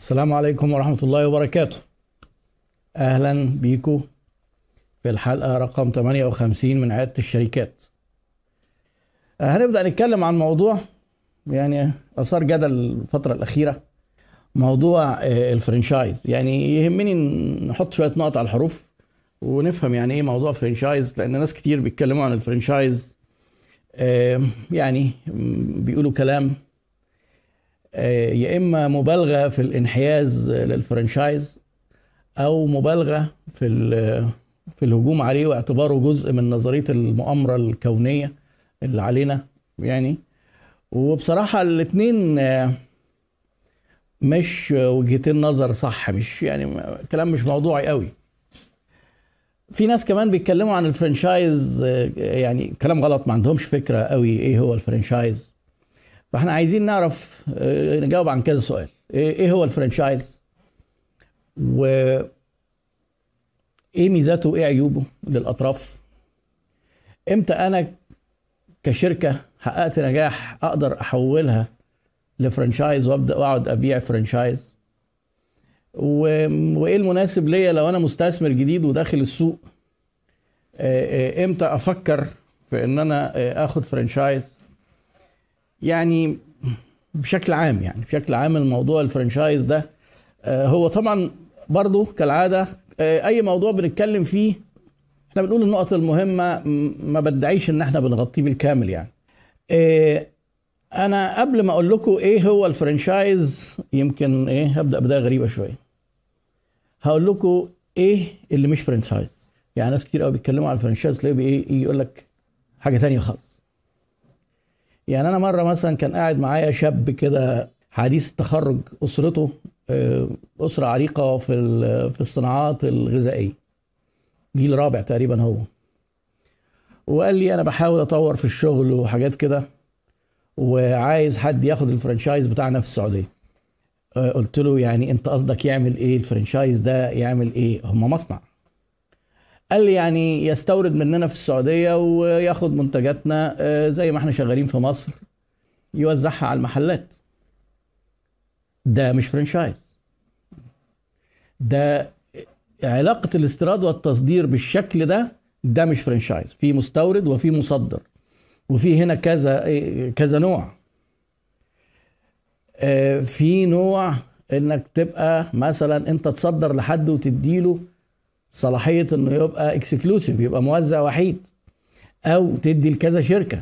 السلام عليكم ورحمة الله وبركاته. أهلا بيكم في الحلقة رقم 58 من عيادة الشركات. آه، هنبدأ نتكلم عن موضوع يعني أثار جدل الفترة الأخيرة. موضوع آه، الفرنشايز. يعني يهمني نحط شوية نقط على الحروف ونفهم يعني إيه موضوع فرنشايز لأن ناس كتير بيتكلموا عن الفرنشايز. آه، يعني بيقولوا كلام يا إما مبالغة في الانحياز للفرنشايز أو مبالغة في في الهجوم عليه واعتباره جزء من نظرية المؤامرة الكونية اللي علينا يعني. وبصراحة الاثنين مش وجهتين نظر صح مش يعني كلام مش موضوعي قوي. في ناس كمان بيتكلموا عن الفرنشايز آه، يعني كلام غلط ما عندهمش فكرة قوي إيه هو الفرنشايز. فاحنا عايزين نعرف آه، نجاوب عن كذا سؤال. إيه إيه هو الفرنشايز و إيه ميزاته؟ وايه عيوبه للأطراف؟ إمتى أنا كشركة حققت نجاح أقدر أحولها لفرنشايز وأبدأ وأقعد أبيع فرنشايز و... وإيه المناسب ليا لو أنا مستثمر جديد وداخل السوق؟ آه، آه، إمتى أفكر في إن أنا آخد فرنشايز يعني بشكل عام يعني بشكل عام الموضوع الفرنشايز ده آه، هو طبعا برضو كالعادة آه، أي موضوع بنتكلم فيه إحنا بنقول النقط المهمة م- ما بدعيش إن إحنا بنغطيه بالكامل يعني. آه، أنا قبل ما أقول لكم إيه هو الفرنشايز يمكن إيه هبدأ بداية غريبة شوية. هقول لكم إيه اللي مش فرنشايز. يعني ناس كتير قوي بيتكلموا على الفرنشايز تلاقيه إيه يقول لك حاجة تانية خالص. يعني أنا مرة مثلا كان قاعد معايا شاب كده حديث التخرج أسرته آه، أسرة عريقة في في الصناعات الغذائية. جيل رابع تقريبا هو. وقال لي أنا بحاول أطور في الشغل وحاجات كده وعايز حد ياخد الفرنشايز بتاعنا في السعودية. آه، قلت له يعني أنت قصدك يعمل إيه؟ ال franchise ده يعمل إيه؟ هم مصنع. قال لي يعني يستورد مننا في السعودية وياخد منتجاتنا آه، زي ما إحنا شغالين في مصر يوزعها على المحلات. ده مش franchise. ده علاقة الاستيراد والتصدير بالشكل ده ده مش franchise. في مستورد وفي مصدر. وفي هنا كذا إيه، كذا نوع. آه، في نوع إنك تبقى مثلا أنت تصدر لحد وتديله صلاحية إنه يبقى exclusive يبقى موزع وحيد أو تدي لكذا شركة.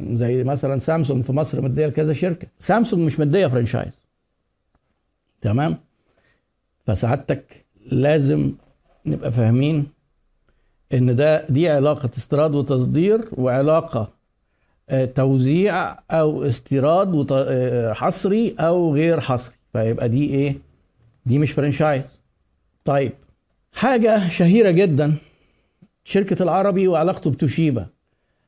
زي مثلا سامسونج في مصر مدية لكذا شركة. سامسونج مش مدية franchise تمام؟ فسعادتك لازم نبقى فاهمين إن ده دي علاقة استيراد وتصدير وعلاقة آه، توزيع أو استيراد آه، حصري أو غير حصري. فيبقى دي إيه؟ دي مش franchise طيب حاجة شهيرة جدا. شركة العربي وعلاقته بتوشيبا.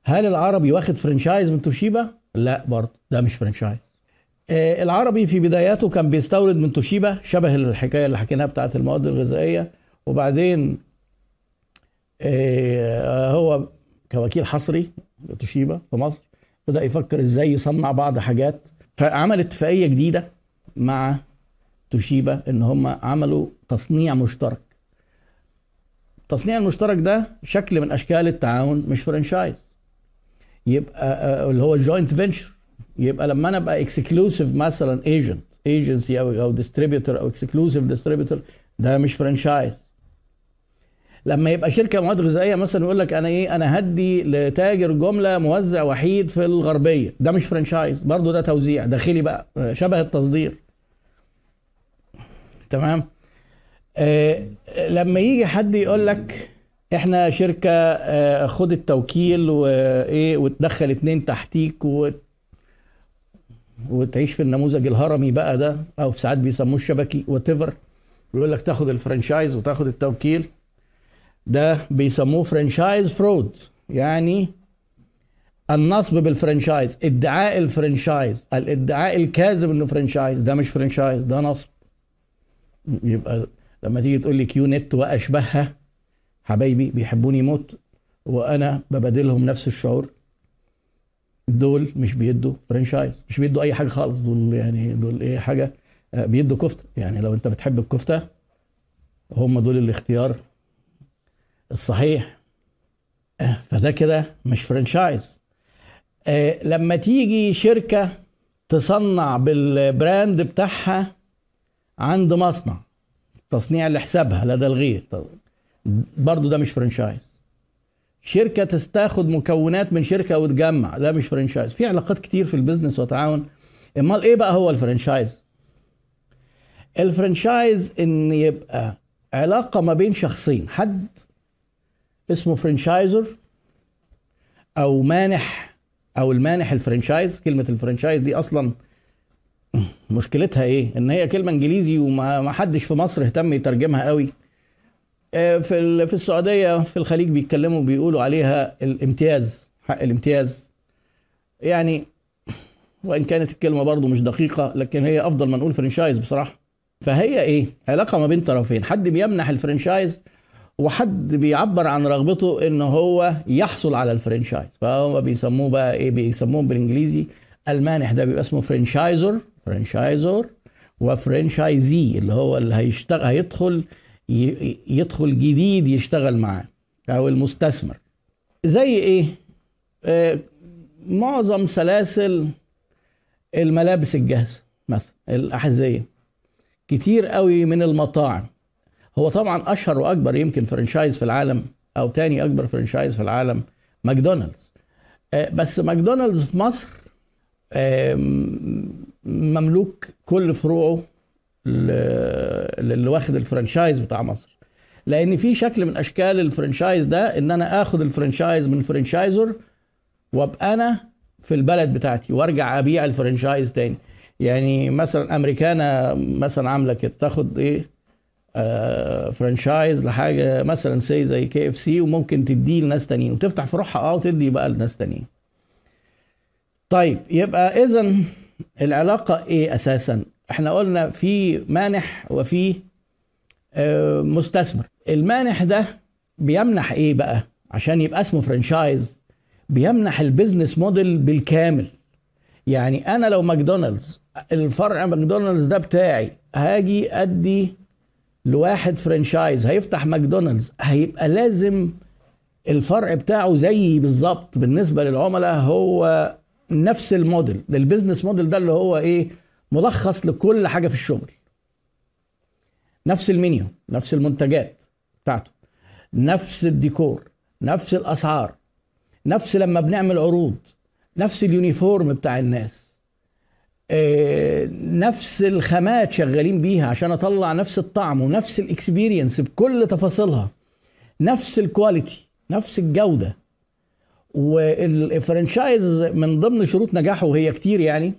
هل العربي واخد franchise من توشيبا؟ لا برضه ده مش franchise. آه، العربي في بداياته كان بيستورد من توشيبا شبه الحكاية اللي حكيناها بتاعت المواد الغذائية. وبعدين آه، هو كوكيل حصري لتوشيبا في مصر بدأ يفكر إزاي يصنع بعض حاجات. فعمل اتفاقية جديدة مع توشيبا إن هم عملوا تصنيع مشترك. التصنيع المشترك ده شكل من أشكال التعاون مش franchise يبقى آه، اللي هو joint venture يبقى لما أنا أبقى exclusive مثلا agent agency أو أو distributor أو exclusive distributor ده مش فرنشايز لما يبقى شركة مواد غذائية مثلا يقول لك أنا إيه أنا هدي لتاجر جملة موزع وحيد في الغربية. ده مش فرنشايز برضه ده توزيع. داخلي بقى آه، شبه التصدير. تمام؟ لما يجي حد يقول لك إحنا شركة آه، خد التوكيل وايه وتدخل اتنين تحتيك وتعيش في النموذج الهرمي بقى ده أو في ساعات بيسموه الشبكي whatever يقول لك تاخد ال franchise وتاخد التوكيل. ده بيسموه franchise fraud يعني النصب بال franchise ادعاء ال franchise. الادعاء الكاذب إنه franchise ده مش franchise ده نصب. يبقى لما تيجي تقول لي كيو نت وأشبهها حبايبي بيحبوني موت وأنا ببادلهم نفس الشعور. دول مش بيدوا franchise مش بيدوا أي حاجة خالص دول يعني دول إيه حاجة آه، بيدوا كفته. يعني لو أنت بتحب الكفته هم دول الاختيار الصحيح. آه، فده كده مش franchise آه، لما تيجي شركة تصنع بال brand بتاعها عند مصنع تصنيع لحسابها لدى الغير. برضو ده مش franchise شركة بتاخد مكونات من شركة وتجمع ده مش franchise في علاقات كتير في ال business وتعاون. أمال إيه بقى هو ال franchise ال franchise إن يبقى علاقة ما بين شخصين حد اسمه franchisor أو مانح أو المانح ال franchise كلمة ال franchise دي أصلا مشكلتها إيه؟ إن هي كلمة إنجليزي وما حدش في مصر اهتم يترجمها قوي. آه، في في السعودية في الخليج بيتكلموا بيقولوا عليها الامتياز حق الامتياز. يعني وإن كانت الكلمة برضو مش دقيقة لكن هي أفضل ما نقول franchise بصراحة. فهي إيه؟ علاقة ما بين طرفين حد بيمنح ال franchise وحد بيعبر عن رغبته إن هو يحصل على ال franchise. فهم بيسموه بقى إيه؟ بيسموهم بالإنجليزي المانح ده بيبقى اسمه franchisor. franchisor و franchisee اللي هو اللي هيشتغل هيدخل يدخل جديد يشتغل معاه أو المستثمر. زي إيه؟ آه معظم سلاسل الملابس الجاهزة مثلا الأحذية. كتير قوي من المطاعم. هو طبعا أشهر وأكبر يمكن franchise في العالم أو تاني أكبر franchise في العالم ماكدونالدز. آه بس ماكدونالدز في مصر مملوك كل فروعه اللي واخد ال franchise بتاع مصر. لأن في شكل من أشكال ال franchise ده إن أنا آخد ال franchise من franchisor وأبقى أنا في البلد بتاعتي وأرجع أبيع ال franchise تاني. يعني مثلا أمريكانا مثلا عاملة كده تاخد إيه آه franchise لحاجة مثلا سي زي KFC وممكن تديه لناس تانيين وتفتح فروعها آه وتدي بقى لناس تانيين. طيب يبقى اذا العلاقة إيه أساسا؟ إحنا قلنا في مانح وفي آه، مستثمر. المانح ده بيمنح إيه بقى؟ عشان يبقى اسمه franchise بيمنح ال business model بالكامل. يعني أنا لو ماكدونالدز الفرع ماكدونالدز ده بتاعي هاجي أدي لواحد franchise هيفتح ماكدونالدز هيبقى لازم الفرع بتاعه زيي بالظبط. بالنسبة للعملاء هو نفس ال model. ال business model ده اللي هو إيه؟ ملخص لكل حاجة في الشغل. نفس المنيو نفس المنتجات بتاعته نفس الديكور نفس الأسعار نفس لما بنعمل عروض نفس ال uniform بتاع الناس آه، نفس الخامات شغالين بيها عشان أطلع نفس الطعم ونفس ال experience بكل تفاصيلها نفس ال quality نفس الجودة. وال franchise من ضمن شروط نجاحه وهي كتير يعني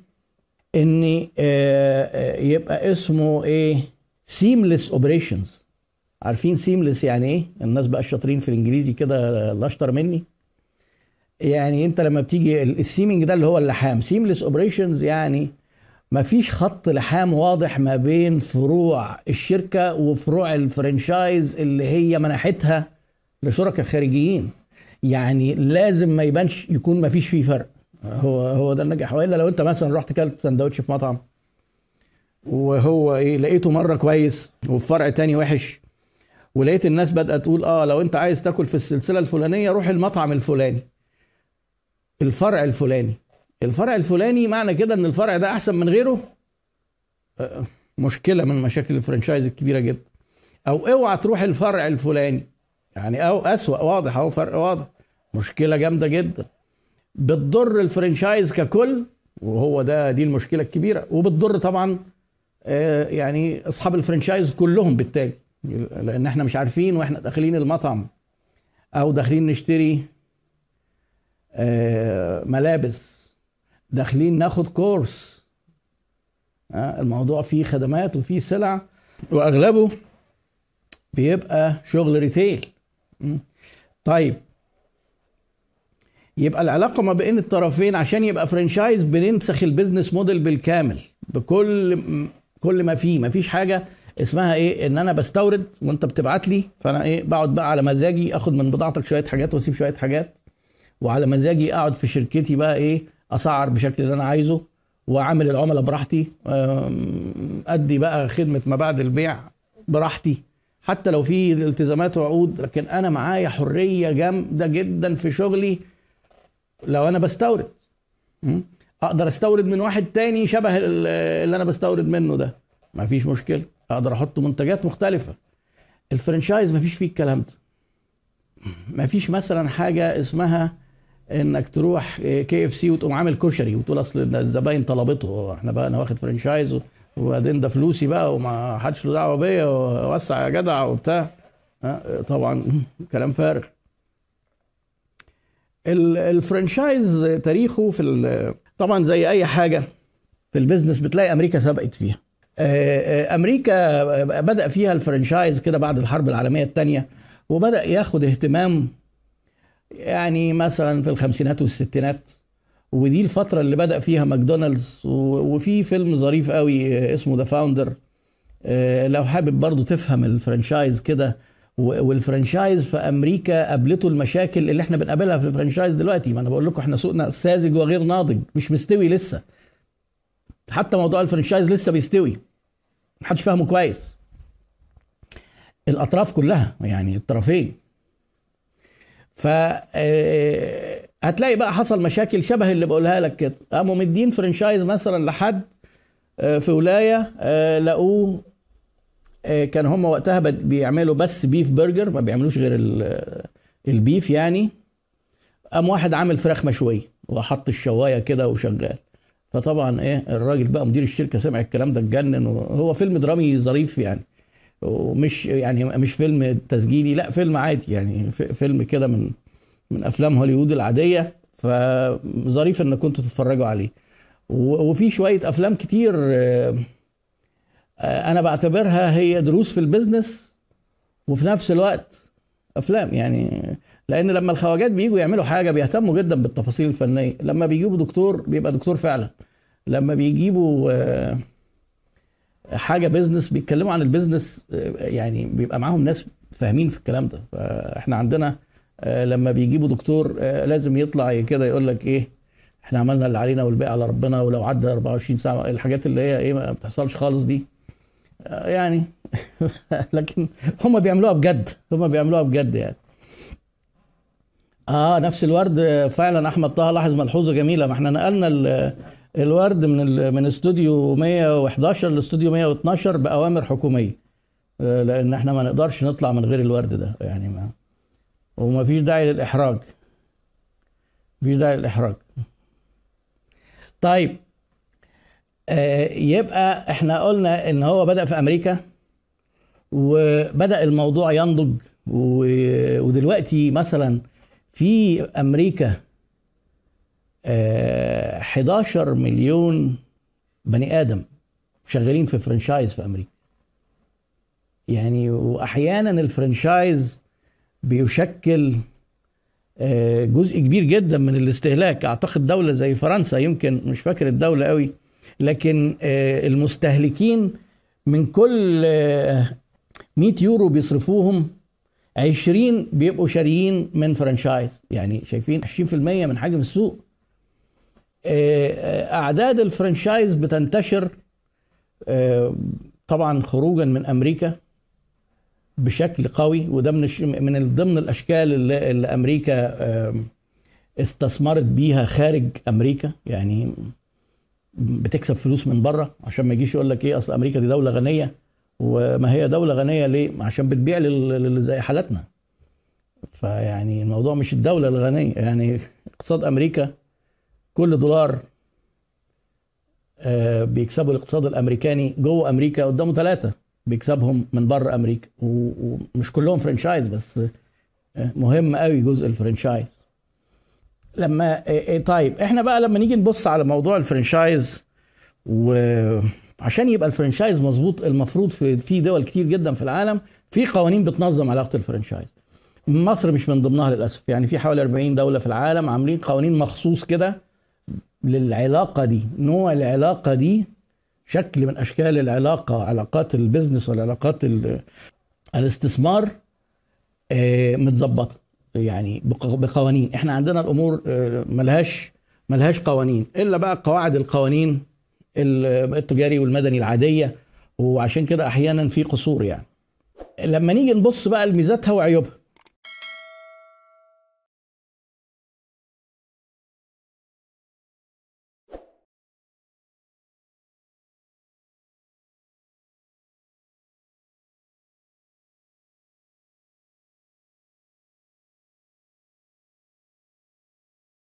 إن آه، آه، يبقى اسمه إيه؟ seamless operations عارفين seamless يعني إيه؟ الناس بقى الشاطرين في الإنجليزي كده اللي أشطر مني. يعني أنت لما بتيجي ال seaming ده اللي هو اللحام. seamless operations يعني ما فيش خط لحام واضح ما بين فروع الشركة وفروع ال franchise اللي هي منحتها لشركاء خارجيين. يعني لازم ما يبانش يكون ما فيش فيه فرق. هو هو ده النجاح. وإلا لو أنت مثلا رحت كلت سندوتش في مطعم وهو إيه لقيته مرة كويس وفي فرع تاني وحش ولقيت الناس بدأت تقول آه لو أنت عايز تاكل في السلسلة الفلانية روح المطعم الفلاني. الفرع الفلاني. الفرع الفلاني معنى كده إن الفرع ده أحسن من غيره؟ آه، مشكلة من مشاكل الفرنشايز الكبيرة جدا. أو اوعى تروح الفرع الفلاني. يعني أو أسوأ واضح أهو فرق واضح. مشكلة جامدة جدا. بتضر الفرنشايز ككل وهو ده دي المشكلة الكبيرة. وبتضر طبعا آه، يعني أصحاب الفرنشايز كلهم بالتالي. لأن إحنا مش عارفين وإحنا داخلين المطعم أو داخلين نشتري آه، ملابس. داخلين ناخد كورس آه، الموضوع فيه خدمات وفيه سلع. وأغلبه بيبقى شغل retail طيب. يبقى العلاقة ما بين الطرفين عشان يبقى franchise بننسخ ال business model بالكامل بكل كل ما فيه. ما فيش حاجة اسمها إيه؟ إن أنا بستورد وأنت بتبعت لي فأنا إيه؟ بقعد بقى على مزاجي آخد من بضاعتك شوية حاجات وأسيب شوية حاجات وعلى مزاجي أقعد في شركتي بقى إيه؟ أسعر بشكل اللي أنا عايزه وعامل العملاء براحتي أدي بقى خدمة ما بعد البيع براحتي. حتى لو في التزامات وعقود لكن أنا معايا حرية جامدة جدا في شغلي لو أنا بستورد. أقدر أستورد من واحد تاني شبه اللي أنا بستورد منه ده. ما فيش مشكلة. أقدر أحط منتجات مختلفة. الفرنشايز ما فيش فيه الكلام ده. ما فيش مثلا حاجة اسمها إنك تروح KFC وتقوم عامل كشري وتقول أصل الزباين طلبته. إحنا بقى أنا واخد franchise وبعدين ده فلوسي بقى وما حدش له دعوة بيا ووسع يا جدع وبتاع. طبعا كلام فارغ. ال franchise تاريخه في طبعا زي أي حاجة في ال business بتلاقي أمريكا سبقت فيها. أمريكا بدأ فيها ال franchise كده بعد الحرب العالمية الثانية وبدأ ياخد اهتمام يعني مثلا في الخمسينات والستينات. ودي الفترة اللي بدأ فيها ماكدونالدز وفي فيلم ظريف قوي اسمه The Founder لو حابب برضو تفهم ال franchise كده وال franchise في أمريكا قابلته المشاكل اللي إحنا بنقابلها في ال franchise دلوقتي. ما أنا بقول لكم إحنا سوقنا ساذج وغير ناضج مش مستوي لسه. حتى موضوع ال franchise لسه بيستوي. محدش فاهمه كويس. الأطراف كلها يعني الطرفين. ف هتلاقي بقى حصل مشاكل شبه اللي بقولها لك كده. قاموا مدين franchise مثلا لحد في ولاية لقوه كان هم وقتها بيعملوا بس beef burger ما بيعملوش غير ال beef يعني. قام واحد عامل فراخ مشوية وحط الشواية كده وشغال. فطبعا إيه الراجل بقى مدير الشركة سمع الكلام ده اتجنن وهو فيلم درامي ظريف يعني. ومش يعني مش فيلم تسجيلي لا فيلم عادي يعني فيلم كده من من أفلام هوليوود العادية فظريف إنك كنتوا تتفرجوا عليه. وفي شوية أفلام كتير أنا بعتبرها هي دروس في ال business وفي نفس الوقت أفلام. يعني لأن لما الخواجات بييجوا يعملوا حاجة بيهتموا جدا بالتفاصيل الفنية. لما بيجيبوا دكتور بيبقى دكتور فعلا. لما بيجيبوا حاجة business بيتكلموا عن ال business يعني بيبقى معاهم ناس فاهمين في الكلام ده. فإحنا عندنا لما بيجيبوا دكتور لازم يطلع كده يقول لك إيه إحنا عملنا اللي علينا والباقي على ربنا ولو عدى 24 ساعة الحاجات اللي هي إيه ما بتحصلش خالص دي. يعني لكن هم بيعملوها بجد هم بيعملوها بجد يعني. آه نفس الورد فعلا أحمد طه لاحظ ملحوظة جميلة. ما إحنا نقلنا الورد من من استوديو 111 لإستوديو 112 بأوامر حكومية. لأن إحنا ما نقدرش نطلع من غير الورد ده يعني ما وما فيش داعي للإحراج. مفيش داعي للإحراج. طيب آه يبقى إحنا قلنا إن هو بدأ في أمريكا وبدأ الموضوع ينضج ودلوقتي مثلا في أمريكا آه 11 مليون بني آدم شغالين في فرنشايز في أمريكا. يعني واحيانا الفرنشايز بيشكل آه جزء كبير جدا من الاستهلاك. أعتقد دولة زي فرنسا يمكن مش فاكر الدولة قوي لكن آه المستهلكين من كل 100 يورو بيصرفوهم 20 بيبقوا شاريين من franchise يعني شايفين 20% من حجم السوق. أعداد ال franchise بتنتشر طبعا خروجا من أمريكا. بشكل قوي وده من من ضمن الأشكال اللي, اللي أمريكا استثمرت بيها خارج أمريكا. يعني بتكسب فلوس من بره عشان ما يجيش يقول لك إيه أصل أمريكا دي دولة غنية وما هي دولة غنية ليه؟ عشان بتبيع للي زي حالتنا فيعني الموضوع مش الدولة الغنية. يعني اقتصاد أمريكا كل دولار بيكسبوا الاقتصاد الأمريكاني جوه أمريكا قدامه ثلاثة بيكسبهم من بره أمريكا. ومش كلهم franchise بس مهم قوي جزء ال franchise. لما طيب إحنا بقى لما نيجي نبص على موضوع ال franchise وعشان يبقى ال franchise مظبوط المفروض في في دول كتير جدا في العالم في قوانين بتنظم علاقة ال franchise. مصر مش من ضمنها للأسف يعني في حوالي 40 دولة في العالم عاملين قوانين مخصوص كده للعلاقة دي نوع العلاقة دي شكل من أشكال العلاقة علاقات البزنس والعلاقات الاستثمار متظبطة. يعني بقوانين. إحنا عندنا الأمور ملهاش ملهاش قوانين. إلا بقى قواعد القوانين التجاري والمدني العادية. وعشان كده أحيانا في قصور يعني. لما نيجي نبص بقى لميزاتها وعيوبها.